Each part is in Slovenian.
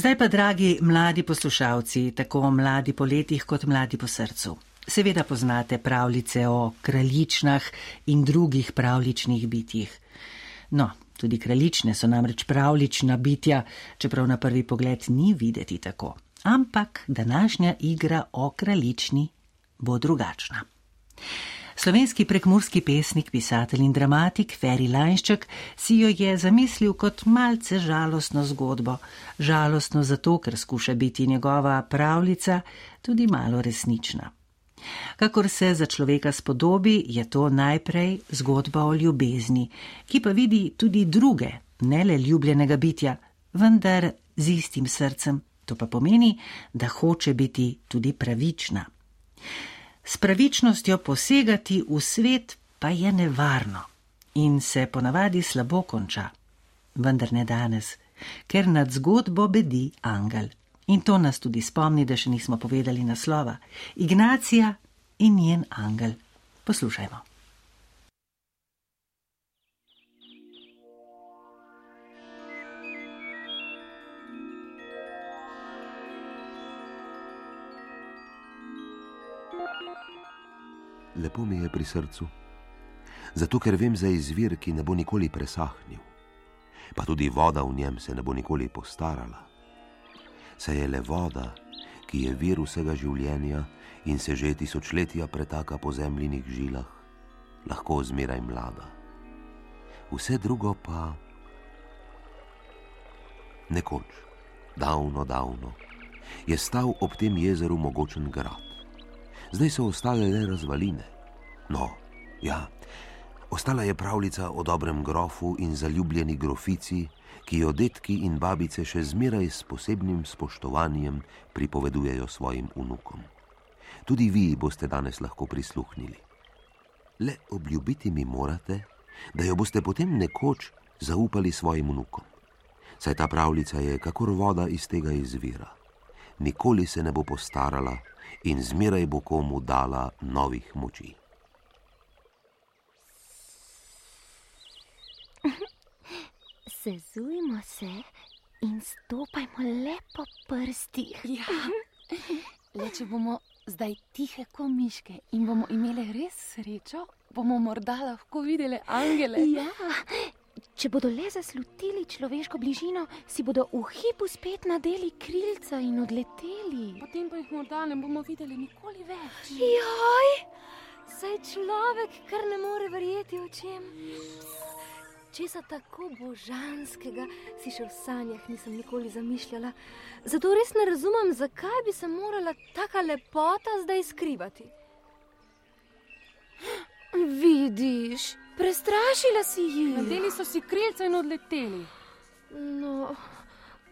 Zdaj pa, dragi mladi poslušalci, tako mladi po letih kot mladi po srcu. Seveda poznate pravljice o kraljičnah in drugih pravličnih bitjih. No, tudi kraljične so namreč pravlična bitja, čeprav na prvi pogled ni videti tako. Ampak današnja igra o kraljični bo drugačna. Slovenski prekmurski pesnik, pisatelj in dramatik Feri Lanšček si jo je zamislil kot malce žalostno zgodbo. Žalostno zato, ker skuša biti njegova pravljica tudi malo resnična. Kakor se za človeka spodobi, je to najprej zgodba o ljubezni, ki pa vidi tudi druge, ne le ljubljenega bitja, vendar z istim srcem. To pa pomeni, da hoče biti tudi pravična. S pravičnostjo posegati v svet pa je nevarno in se ponavadi slabo konča. Vendar ne danes, ker nad zgodbo bedi angel. In to nas tudi spomni, da še nismo povedali naslova: Ignacija in njen angel. Poslušajmo. Lepo mi je pri srcu. Zato, ker vem za izvir, ki ne bo nikoli presahnil, pa tudi voda v njem se ne bo nikoli postarala. Se je le voda, ki je vir vsega življenja in se že tisočletja pretaka po zemljinih žilah, lahko zmeraj mlada. Vse drugo pa nekoč, davno, davno, je stal ob tem jezeru mogočen grad zdaj so ostale le razvaline. No, ja, ostala je pravljica o dobrem grofu in zaljubljeni grofici, ki jo detki in babice še zmeraj s posebnim spoštovanjem pripovedujejo svojim unukom. Tudi vi boste danes lahko prisluhnili. Le obljubiti mi morate, da jo boste potem nekoč zaupali svojim unukom. Saj ta pravljica je kakor voda iz tega izvira. Nikoli se ne bo postarala, in zmeraj bo komu dala novih moči. Sezujmo se in stopajmo lepo prsti. Ja. Le, če bomo zdaj tihe kot miške in bomo imeli res srečo, bomo morda lahko videli angele. Ja, Če bodo le zaslutili človeško bližino, si bodo v hipu spet nadeli krilca in odleteli. Potem pa jih morda ne bomo videli nikoli več. Joj, saj človek kar ne more verjeti očem. Česa tako božanskega si še v sanjah nisem nikoli zamišljala. Zato res ne razumem, zakaj bi se morala taka lepota zdaj skrivati. Vidiš, Prestrašila si jih. Nadeli so si krilce in odleteli. No,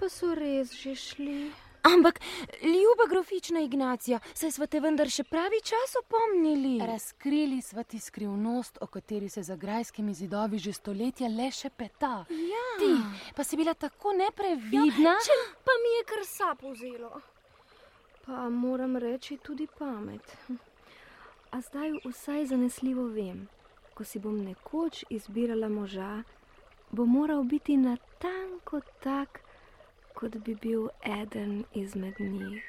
pa so res že šli. Ampak, ljuba grofična Ignacija, saj smo te vendar še pravi čas opomnili. Razkrili smo ti skrivnost, o kateri se za grajskimi zidovi že stoletja le še peta. Ja. Ti pa si bila tako neprevidna. Ja, če pa mi je kar sapo vzelo. Pa moram reči tudi pamet. A zdaj vsaj zanesljivo vem ko si bom nekoč izbirala moža, bo moral biti natanko tak, kot bi bil eden izmed njih.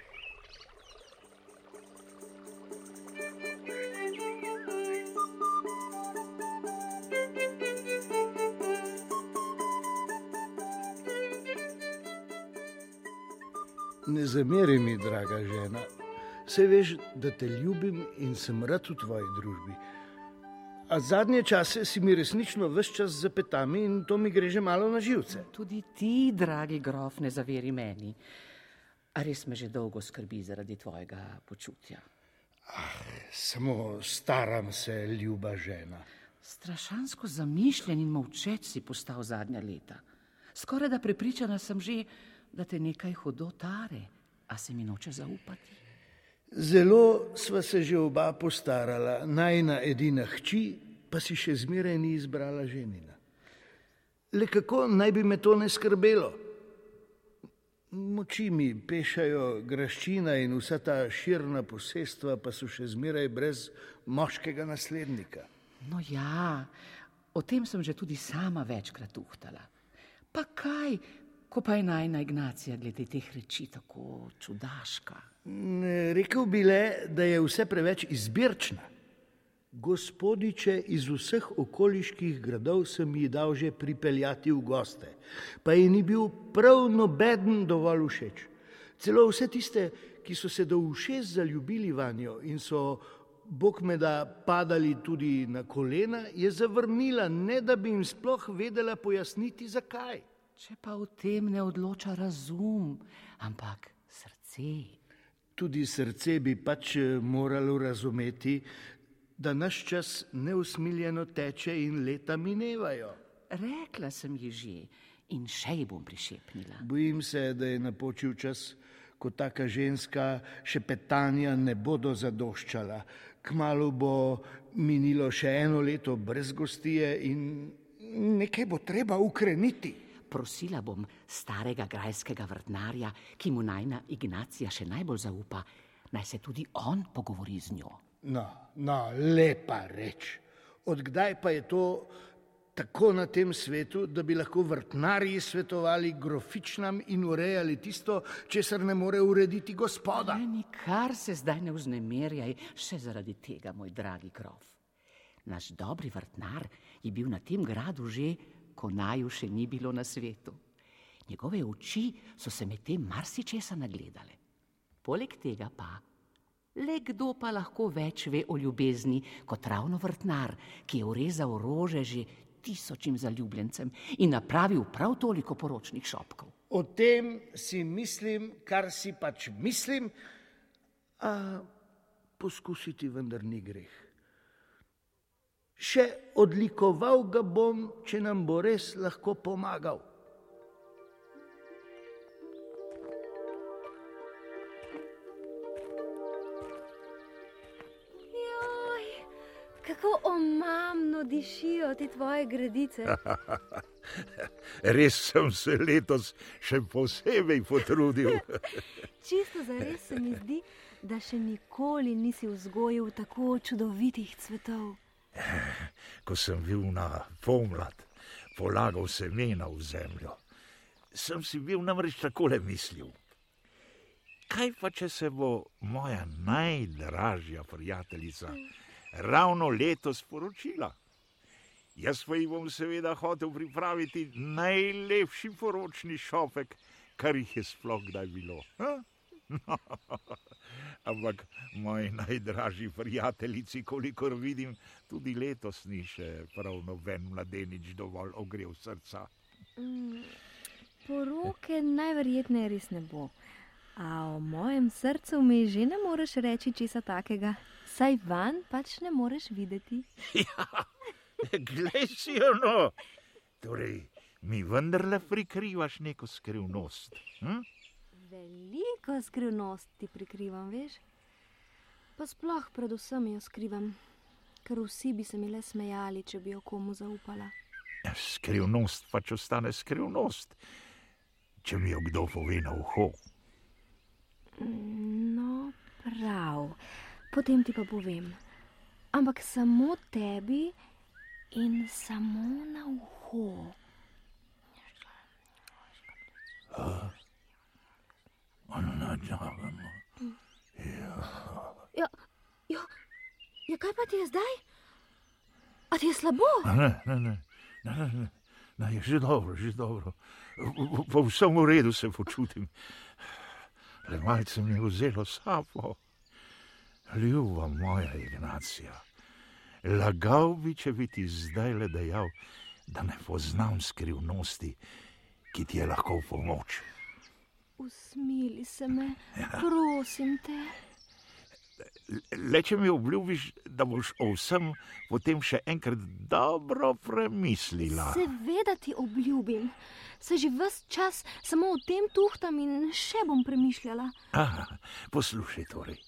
Ne zameri mi, draga žena. Vse veš, da te ljubim in sem rad v tvoji družbi. A zadnje čase si mi resnično vse čas zapetami in to mi gre že malo na živce. Tudi ti, dragi grof, ne zaveri meni. A res me že dolgo skrbi zaradi tvojega počutja. Ah, samo staram se, ljuba žena. Strašansko zamišljen in molčeč si postal zadnja leta. Skoraj da prepričana sem že, da te nekaj hudo tare, a se mi noče zaupati. Zelo sva se že oba postarala, najna edina hči, pa si še zmeraj ni izbrala ženina. Le kako naj bi me to ne skrbelo? Moči mi pešajo graščina in vsa ta širna posestva, pa so še zmeraj brez moškega naslednika. No ja, o tem sem že tudi sama večkrat uhtala. Pa kaj, Ko pa je najna Ignacija glede teh reči tako čudaška. Ne, Rekel bi le, da je vse preveč izbirčna. Gospodiče iz vseh okoliških gradov sem ji dal že pripeljati v goste, pa ji ni bil prav nobeden dovolj všeč. Celo vse tiste, ki so se do ušes zaljubili vanjo in so, bog me da, padali tudi na kolena, je zavrnila, ne da bi jim sploh vedela pojasniti, zakaj. Če pa v tem ne odloča razum, ampak srce. Tudi srce bi pač eh, moralo razumeti, da naš čas neusmiljeno teče in leta minevajo. Rekla sem ji že in še ji bom prišepnila. Bojim se, da je napočil čas, ko taka ženska šepetanja ne bodo zadoščala. Kmalu bo minilo še eno leto brez gostije in nekaj bo treba ukreniti. Prosila bom starega grajskega vrtnarja, ki mu najna Ignacija še najbolj zaupa, naj se tudi on pogovori z njo. No, no, lepa reč. Odkdaj pa je to tako na tem svetu, da bi lahko vrtnarji svetovali grofičnam in urejali tisto, česar ne more urediti gospoda? Ne, nikar se zdaj ne vznemerjaj, še zaradi tega, moj dragi grof. Naš dobri vrtnar je bil na tem gradu že, ko naju še ni bilo na svetu. Njegove oči so se med tem marsičesa nagledale. Poleg tega pa, le kdo pa lahko več ve o ljubezni kot ravno vrtnar, ki je urezal rože že tisočim zaljubljencem in napravil prav toliko poročnih šopkov. O tem si mislim, kar si pač mislim, a poskusiti vendar ni greh. Še odlikoval ga bom, če nam bo res lahko pomagal. Joj, kako omamno dišijo ti tvoje gredice. Res sem se letos še posebej potrudil. Čisto zares se mi zdi, da še nikoli nisi vzgojil tako čudovitih cvetov. Ko sem bil na pomlad, polagal semena v zemljo, sem si bil namreč takole mislil. Kaj pa, če se bo moja najdražja prijateljica ravno letos poročila? Jaz pa ji bom seveda hotel pripraviti najlepši poročni šopek, kar jih je sploh kdaj bilo. Ha? No, ampak moji najdražji prijateljici, kolikor vidim, tudi letos ni še prav noben mladenič dovolj ogrel srca. Poroke najverjetneje res ne bo. A o mojem srcu mi že ne moreš reči česa takega, saj van pač ne moreš videti. Ja, glej si jo no. Torej, mi vendarle prikrivaš neko skrivnost. Hm? Veliko skrivnost ti prikrivam, veš? Pa sploh predvsem jo skrivam, ker vsi bi se mi le smejali, če bi jo komu zaupala. Skrivnost pač ostane skrivnost, če mi jo kdo pove na uho. No, prav, potem ti pa povem. Ampak samo tebi in samo na uho. Ja, ja, ja, kaj pa ti je zdaj? A ti je slabo? Ne, ne, ne, ne, ne, ne, ne, je že dobro, že dobro. V- Povsem v redu se počutim. Le malce mi je vzelo sapo. Ljuba moja Ignacija, lagal bi, če bi ti zdaj le dejal, da ne poznam skrivnosti, ki ti je lahko v pomoč. Usmili se me, prosim te. Le če mi obljubiš, da boš o vsem potem še enkrat dobro premislila. Seveda ti obljubim. Se že ves čas samo o tem tuhtam in še bom premišljala. Aha, poslušaj, torej,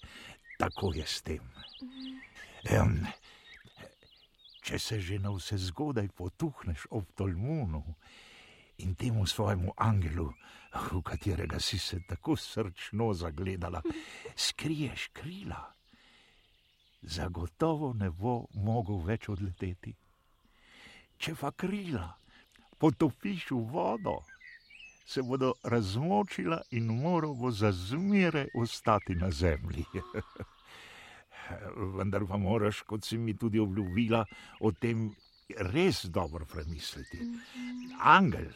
tako je s tem. Um, če se že na vse zgodaj potuhneš ob Tolmunu in temu svojemu angelu, v katerega si se tako srčno zagledala, skriješ krila, zagotovo ne bo mogel več odleteti. Če pa krila potopiš v vodo, se bodo razmočila in moral bo za zmeraj ostati na zemlji. Vendar pa moraš, kot si mi tudi obljubila, o tem res dobro premisliti. Angel,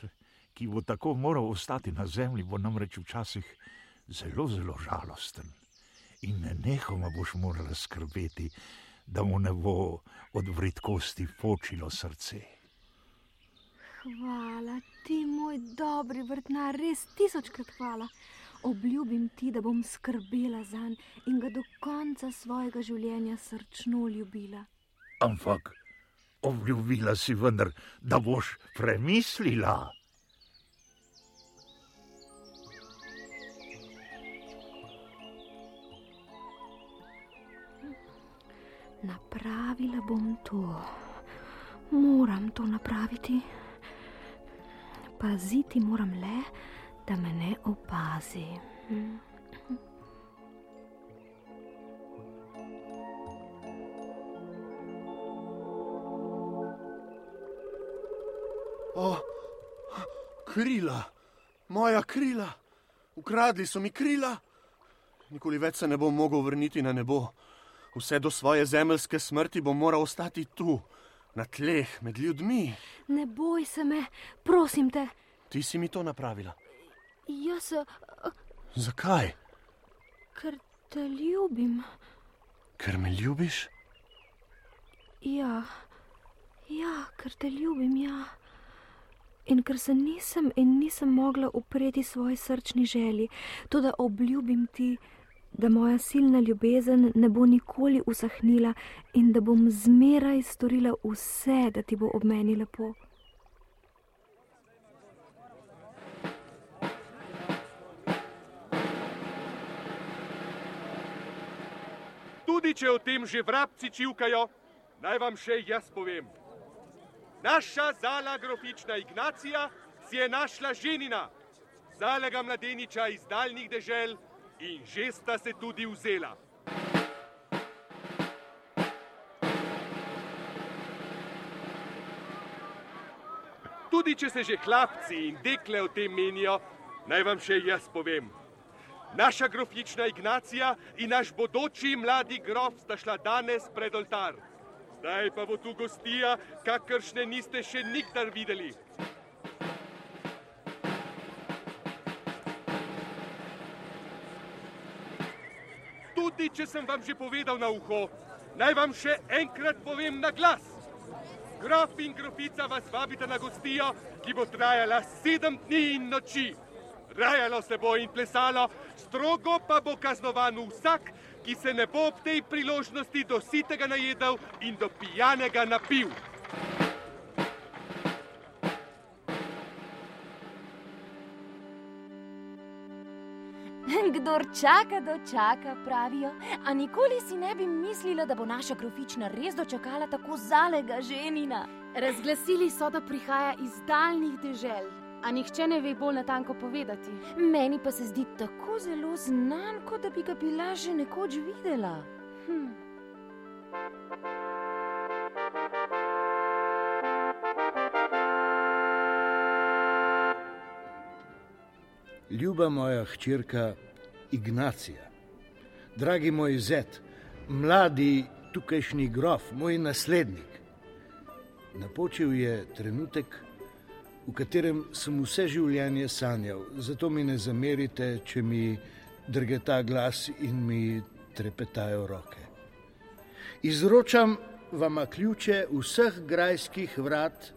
ki bo tako moral ostati na zemlji, bo namreč včasih zelo, zelo žalosten. In nehoma boš morala skrbeti, da mu ne bo od vredkosti počilo srce. Hvala ti, moj dobri vrtnar, res tisočkrat hvala. Obljubim ti, da bom skrbela za njega in ga do konca svojega življenja srčno ljubila. Ampak obljubila si vendar, da boš premislila. Napravila bom to, moram to napraviti. Paziti moram le, da me ne opazi. O, krila, moja krila, ukradli so mi krila. Nikoli več se ne bom mogel vrniti na nebo. Vse do svoje zemeljske smrti bom moral ostati tu, na tleh, med ljudmi. Ne boj se me, prosim te. Ti si mi to napravila. Jaz, eh, Zakaj? ker te ljubim. Ker me ljubiš? Ja, ja, ker te ljubim, ja. In ker se nisem in nisem mogla upreti svoji srčni želji, tudi obljubim ti, da moja silna ljubezen ne bo nikoli usahnila in da bom zmeraj storila vse, da ti bo ob meni lepo. Tudi če o tem že vrabci čivkajo, naj vam še jaz povem. Naša zala grofična Ignacija si je našla ženina, zalega mladeniča iz daljnih dežel in že sta se tudi vzela. Tudi če se že hlapci in dekle o tem menijo, naj vam še jaz povem. Naša grofična Ignacija in naš bodoči mladi grof sta šla danes pred oltar. Zdaj pa bo tu gostija, kakršne niste še nikdar videli. Če sem vam že povedal na uho, naj vam še enkrat povem na glas. Grof in grofica vas vabita na gostijo, ki bo trajala sedem dni in noči. Rajalo se bo in plesalo, strogo pa bo kaznovan vsak, ki se ne bo ob tej priložnosti do sitega najedel in do pijanega napil. Kdor čaka, dočaka, pravijo. A nikoli si ne bi mislila, da bo naša grofična res dočakala tako zalega ženina. Razglasili so, da prihaja iz daljnih dežel, a nihče ne ve bolj natanko povedati. Meni pa se zdi tako zelo znan, kot da bi ga bila že nekoč videla. Hm. Ljuba moja hčerka Ignacija, dragi moj zet, mladi tukajšnji grof, moj naslednik. Napočil je trenutek, v katerem sem vse življenje sanjal, zato mi ne zamerite, če mi drgeta glas in mi trepetajo roke. Izročam vama ključe vseh grajskih vrat,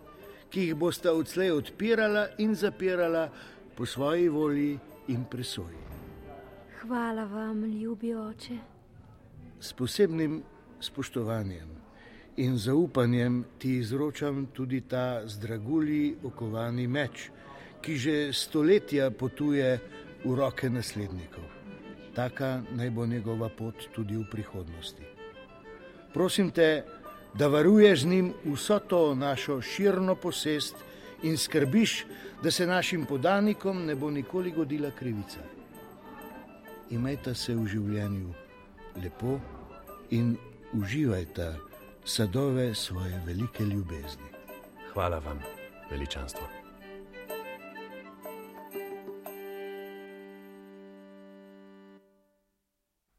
ki jih boste odslej odpirala in zapirala po svoji volji in presoji. Hvala vam, ljubi oče. S posebnim spoštovanjem in zaupanjem ti izročam tudi ta z dragulji okovani meč, ki že stoletja potuje v roke naslednikov. Taka naj bo njegova pot tudi v prihodnosti. Prosim te, da varuješ z njim vso to našo širno posest in skrbiš, da se našim podanikom ne bo nikoli godila krivica imejte se v življenju lepo in uživajte sadove svoje velike ljubezni. Hvala vam, veličanstvo.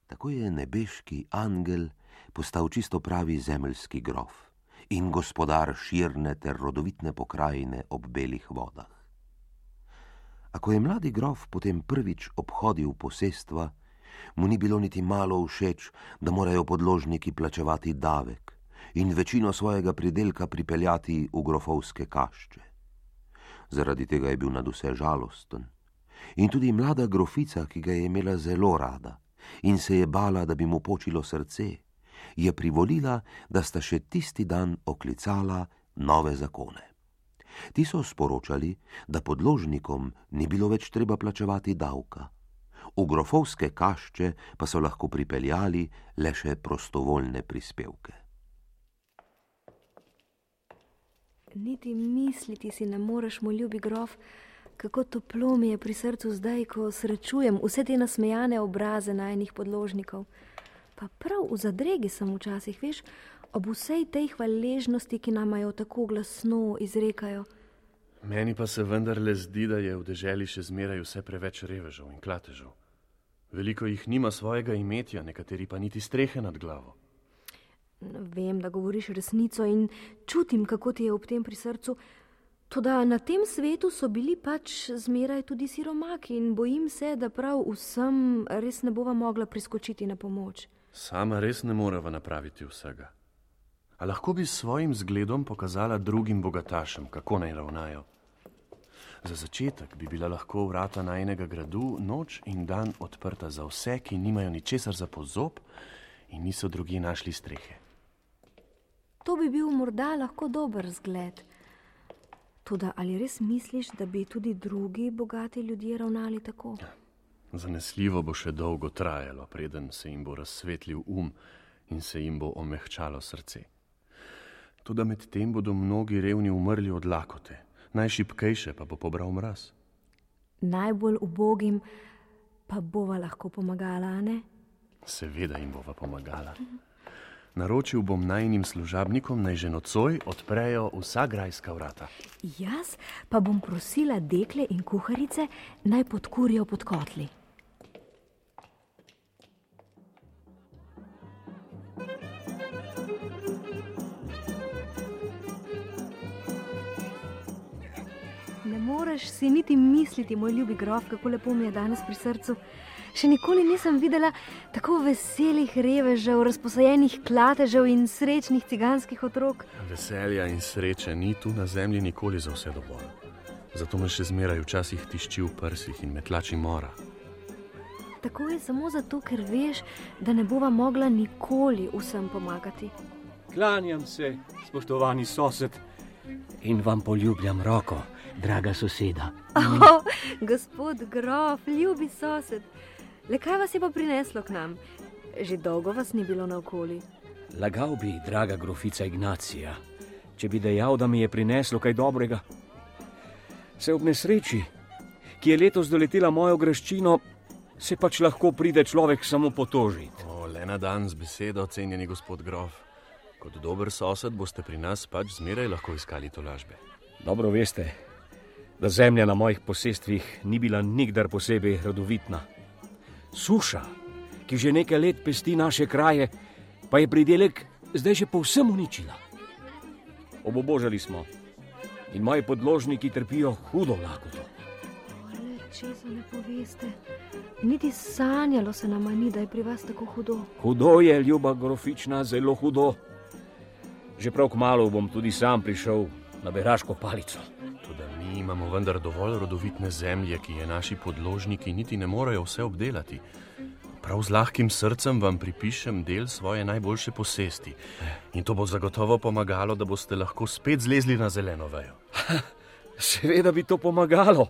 Tako je nebeški angel postal čisto pravi zemeljski grof in gospodar širne ter rodovitne pokrajine ob belih vodah. A ko je mladi grof potem prvič obhodil posestva, mu ni bilo niti malo všeč, da morajo podložniki plačevati davek in večino svojega pridelka pripeljati v grofovske kašče. Zaradi tega je bil nad vse žalosten. In tudi mlada grofica, ki ga je imela zelo rada in se je bala, da bi mu počilo srce, je privolila, da sta še tisti dan oklicala nove zakone. Ti so sporočali, da podložnikom ni bilo več treba plačevati davka, v grofovske kašče pa so lahko pripeljali le še prostovoljne prispevke. Niti misliti si ne moreš, moj ljubi grof, kako toplo mi je pri srcu zdaj, ko srečujem vse te nasmejane obraze najnih podložnikov. Pa prav v zadregi sem včasih, veš, ob vsej tej hvaležnosti, ki nam jo tako glasno izrekajo. Meni pa se vendarle zdi, da je v deželi še zmeraj vse preveč revežev in klatežev. Veliko jih nima svojega imetja, nekateri pa niti strehe nad glavo. Vem, da govoriš resnico in čutim, kako ti je ob tem pri srcu. Tudi na tem svetu so bili pač zmeraj tudi siromaki in bojim se, da prav vsem res ne bova mogla priskočiti na pomoč. Sama res ne moreva napraviti vsega. A lahko bi s svojim zgledom pokazala drugim bogatašem, kako naj ravnajo. Za začetek bi bila lahko vrata najnega gradu noč in dan odprta za vse, ki nimajo ničesar za pozob in niso drugi našli strehe. To bi bil morda lahko dober zgled. Tudi ali res misliš, da bi tudi drugi bogati ljudje ravnali tako? Zanesljivo bo še dolgo trajalo, preden se jim bo razsvetlil um in se jim bo omehčalo srce. Tudi med tem bodo mnogi revni umrli od lakote, najšipkejše pa bo pobral mraz. Najbolj ubogim pa bova lahko pomagala, ne? Seveda jim bova pomagala. Naročil bom najnim služabnikom, naj že nocoj odprejo vsa grajska vrata. Jaz pa bom prosila dekle in kuharice, naj podkurijo pod kotli. Moreš si niti misliti, moj ljubi grof, kako lepo mi je danes pri srcu. Še nikoli nisem videla tako veselih revežev, razposajenih klatežev in srečnih ciganskih otrok. Veselja in sreče ni tu na zemlji nikoli za vse dovolj. Zato me še zmeraj včasih tišči v prsih in me tlači mora. Tako je samo zato, ker veš, da ne bova mogla nikoli vsem pomagati. Klanjam se, spoštovani sosed, in vam poljubljam roko, draga soseda. Oh, gospod grof, ljubi sosed, le kaj vas je pa prineslo k nam? Že dolgo vas ni bilo naokoli. Lagal bi, draga grofica Ignacija, če bi dejal, da mi je prineslo kaj dobrega. Se ob nesreči, ki je letos doletela mojo graščino, se pač lahko pride človek samo potožiti. O, le na dan z besedo, cenjeni gospod grof. Kot dober sosed boste pri nas pač zmeraj lahko iskali tolažbe. Dobro veste, da zemlja na mojih posestvih ni bila nikdar posebej rodovitna. Suša, ki že nekaj let pesti naše kraje, pa je pridelek zdaj že povsem uničila. Obobožali smo in moji podložniki trpijo hudo lakoto. Česa ne poveste? Niti sanjalo se nam ni, da je pri vas tako hudo. Hudo je, ljuba grofična, zelo hudo. Že prav kmalo bom tudi sam prišel na beraško palico. Imamo vendar dovolj rodovitne zemlje, ki je naši podložniki niti ne morejo vse obdelati. Prav z lahkim srcem vam pripišem del svoje najboljše posesti. In to bo zagotovo pomagalo, da boste lahko spet zlezli na zeleno vejo. Seveda bi to pomagalo.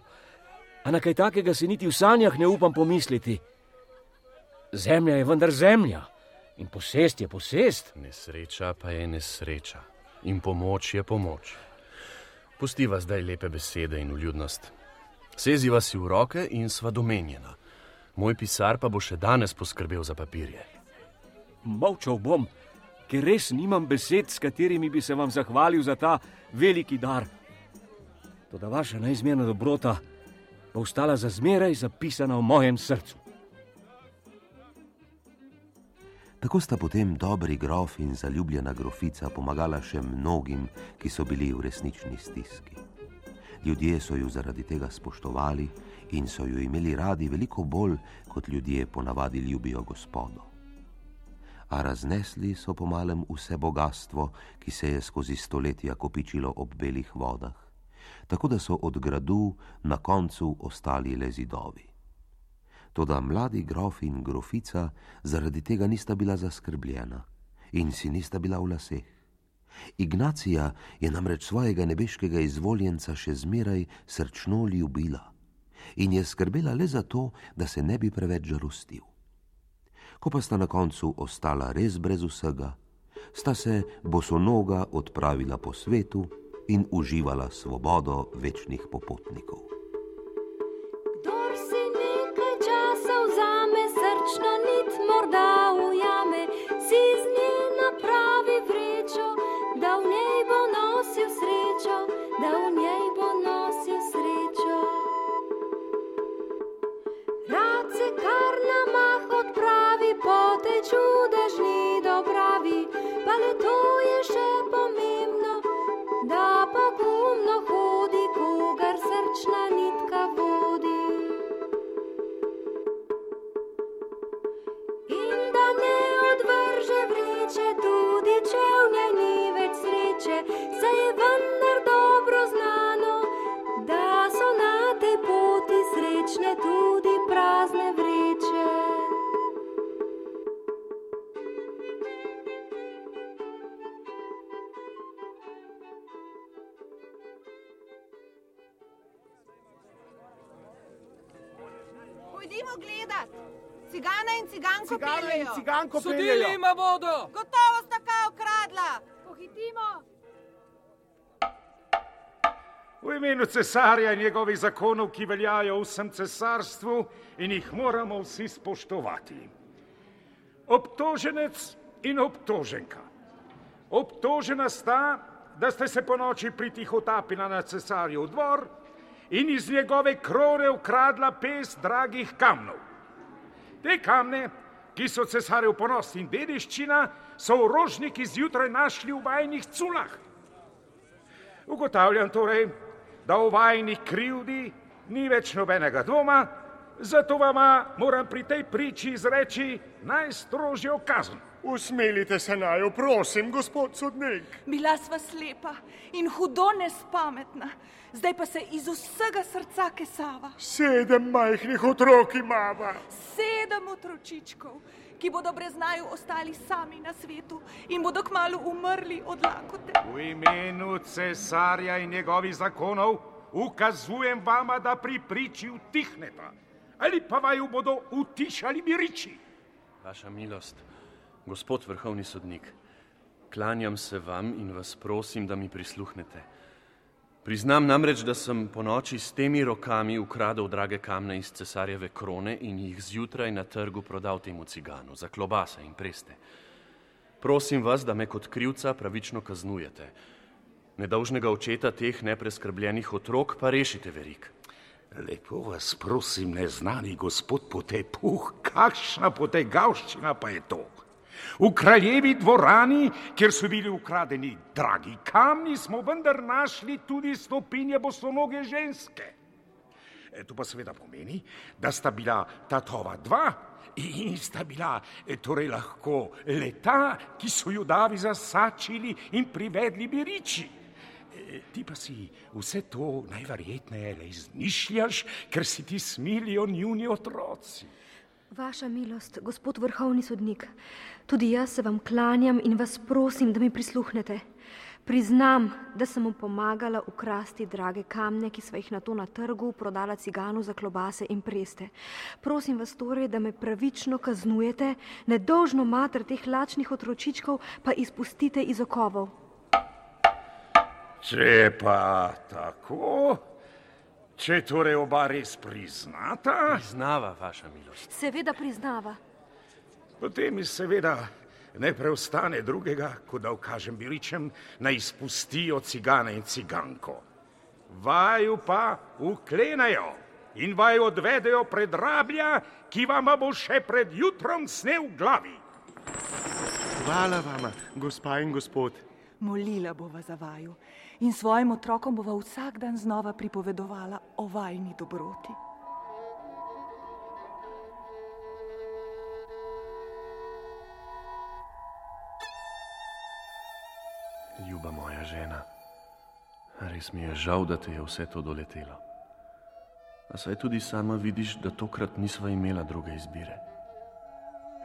A na kaj takega si niti v sanjah ne upam pomisliti. Zemlja je vendar zemlja in posest je posest. Nesreča pa je nesreča in pomoč je pomoč. Pustiva zdaj lepe besede in uljudnost. Seziva si v roke in sva domenjena. Moj pisar pa bo še danes poskrbel za papirje. Molčal bom, ker res nimam besed, s katerimi bi se vam zahvalil za ta veliki dar. Toda vaša neizmerna dobrota bo ostala za zmeraj zapisana v mojem srcu. Tako sta potem dobri grof in zaljubljena grofica pomagala še mnogim, ki so bili v resnični stiski. Ljudje so ju zaradi tega spoštovali in so ju imeli radi veliko bolj, kot ljudje ponavadi ljubijo gospodo. A raznesli so pomalem vse bogatstvo, ki se je skozi stoletja kopičilo ob belih vodah, tako da so od gradu na koncu ostali le zidovi. Toda mladi grof in grofica zaradi tega nista bila zaskrbljena in si nista bila v laseh. Ignacija je namreč svojega nebeškega izvoljenca še zmeraj srčno ljubila in je skrbela le za to, da se ne bi preveč žalostil. Ko pa sta na koncu ostala res brez vsega, sta se bosonoga odpravila po svetu in uživala svobodo večnih popotnikov. Morda ujame, si z nje napravi vrečo, da v njej bo nosil srečo, da v njej bo nosil srečo. Rad se kar na mah odpravi po tej čudežni dobravi, pa le to je peljejo. ciganko Sodili ima vodo! Gotovo sta kaj ukradla. Pohitimo. V imenu cesarja in njegovih zakonov, ki veljajo v vsem cesarstvu in jih moramo vsi spoštovati. Obtoženec in obtoženka. Obtožena sta, da ste se po noči pritihotapila na cesarjev dvor in iz njegove krone ukradla pes dragih kamnov. Te kamne, ki so cesarjev ponos in dediščina, so orožniki zjutraj našli v vajnih culah. Ugotavljam torej, da o vajni krivdi ni več nobenega dvoma, zato vama moram pri tej priči izreči najstrožjo kazen. Usmilite se naju, prosim, gospod sodnik. Bila sva slepa in hudo nespametna, zdaj pa se iz vsega srca kesava. Sedem majhnih otrok imava. Sedem otročičkov, ki bodo brez naju ostali sami na svetu in bodo kmalo umrli od lakote. V imenu cesarja in njegovih zakonov ukazujem vama, da pri priči utihneta, ali pa vaju bodo utišali miriči. Vaša milost, gospod vrhovni sodnik, klanjam se vam in vas prosim, da mi prisluhnete. Priznam namreč, da sem po noči s temi rokami ukradel drage kamne iz cesarjeve krone in jih zjutraj na trgu prodal temu ciganu za klobase in preste. Prosim vas, da me kot krivca pravično kaznujete. Nedolžnega očeta teh nepreskrbljenih otrok pa rešite verik. Lepo vas prosim, neznani gospod Potepuh, kakšna potegavščina pa je to? V kraljevi dvorani, kjer so bili ukradeni dragi kamni, smo vendar našli tudi stopinje bosonoge ženske. E, To pa seveda pomeni, da sta bila tatova dva in sta bila e, torej lahko leta, ki so ju davi zasačili in privedli biriči. E, Ti pa si vse to najverjetneje le izmišljaš, ker si ti smilijo njuni otroci. Vaša milost, gospod vrhovni sodnik, tudi jaz se vam klanjam in vas prosim, da mi prisluhnete. Priznam, da sem mu pomagala ukrasti drage kamne, ki sva jih na to na trgu prodala ciganu za klobase in preste. Prosim vas torej, da me pravično kaznujete, nedolžno mater teh lačnih otročičkov pa izpustite iz okovov. Če pa tako, če torej oba res priznata, Priznava vaša milost. Seveda priznava. potem mi seveda ne preostane drugega, kot da ukažem biričem, naj izpustijo cigane in ciganko. Vaju pa uklenejo in vaju odvedejo pred rablja, ki vama bo še pred jutrom snel v glavi. Hvala vama, gospa in gospod. Molila bova za vaju in svojim otrokom bova vsak dan znova pripovedovala o vajni dobroti. Ljuba moja žena, res mi je žal, da te je vse to doletelo. A saj tudi sama vidiš, da tokrat nisva imela druge izbire.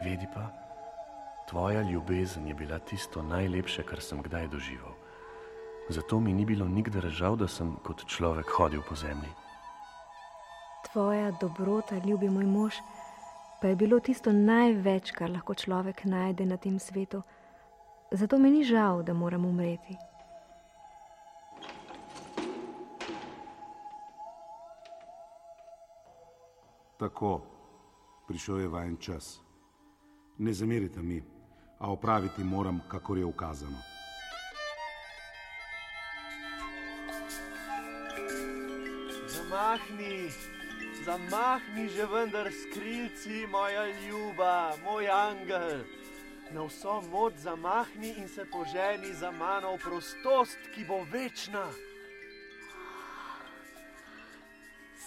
Vedi pa, tvoja ljubezen je bila tisto najlepše, kar sem kdaj doživel. Zato mi ni bilo nikdar žal, da sem kot človek hodil po zemlji. Tvoja dobrota, ljubi moj mož, pa je bilo tisto največ, kar lahko človek najde na tem svetu. Zato mi ni žal, da moram umreti. Tako, prišel je vajen čas. Ne zamerite mi, a opraviti moram, kakor je ukazano. Zamahni, zamahni že vendar skrilci, moja ljuba, moj angel. Na vso moč zamahni in se poženi za mano v prostost, ki bo večna.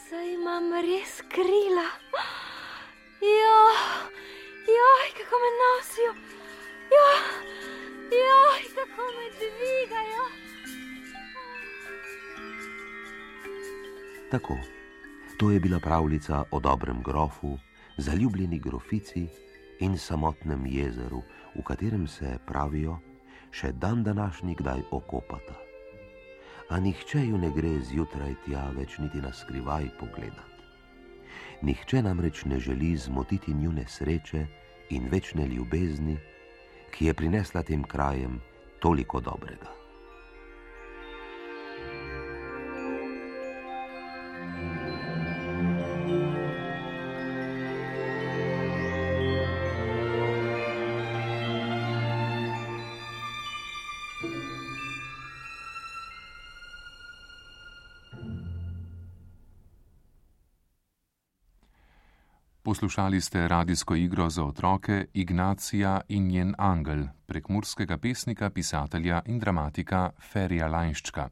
Saj imam res krila. Ja, joj, kako me nosijo. Ja, joj, kako me dvigajo. Tako, to je bila pravljica o dobrem grofu, zaljubljeni grofici in samotnem jezeru, v katerem se pravijo, še dan današnji kdaj okopata. A nihče ju ne gre zjutraj tja več niti na skrivaj pogledati. Nihče namreč ne želi zmotiti njune sreče in večne ljubezni, ki je prinesla tem krajem toliko dobrega. Poslušali ste radijsko igro za otroke Ignacija in njen angel prek murskega pesnika, pisatelja in dramatika Ferija Lajnščka.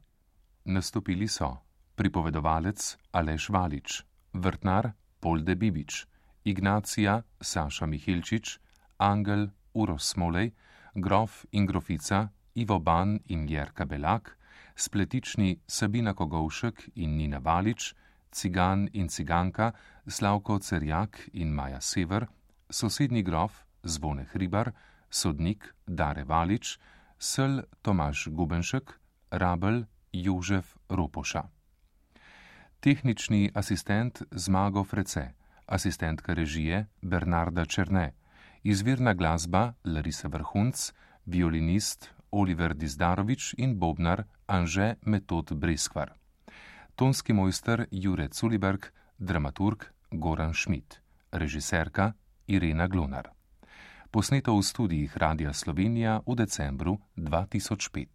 Nastopili so pripovedovalec Aleš Valič, vrtnar Polde Bibič, Ignacija Saša Mihilčič, angel Uros Smolej, grof in grofica Ivo Ban in Jerka Belak, spletični Sabina Kogovšek in Nina Valič, cigan in ciganka Slavko Cerjak in Maja Sever, sosednji grof Zvone Hribar, sodnik Dare Valič, sel Tomaš Gubenšek, rabel Jožef Ropoša. Tehnični asistent Zmago Frece, asistentka režije Bernarda Črne, izvirna glasba Larisa Vrhunc, violinist Oliver Dizdarovič in bobnar Anže Metod Breskvar tonski mojster Jure Culiberg, dramaturg Goran Schmidt, režiserka Irena Glonar. Posneto v studijih Radia Slovenija v decembru 2005.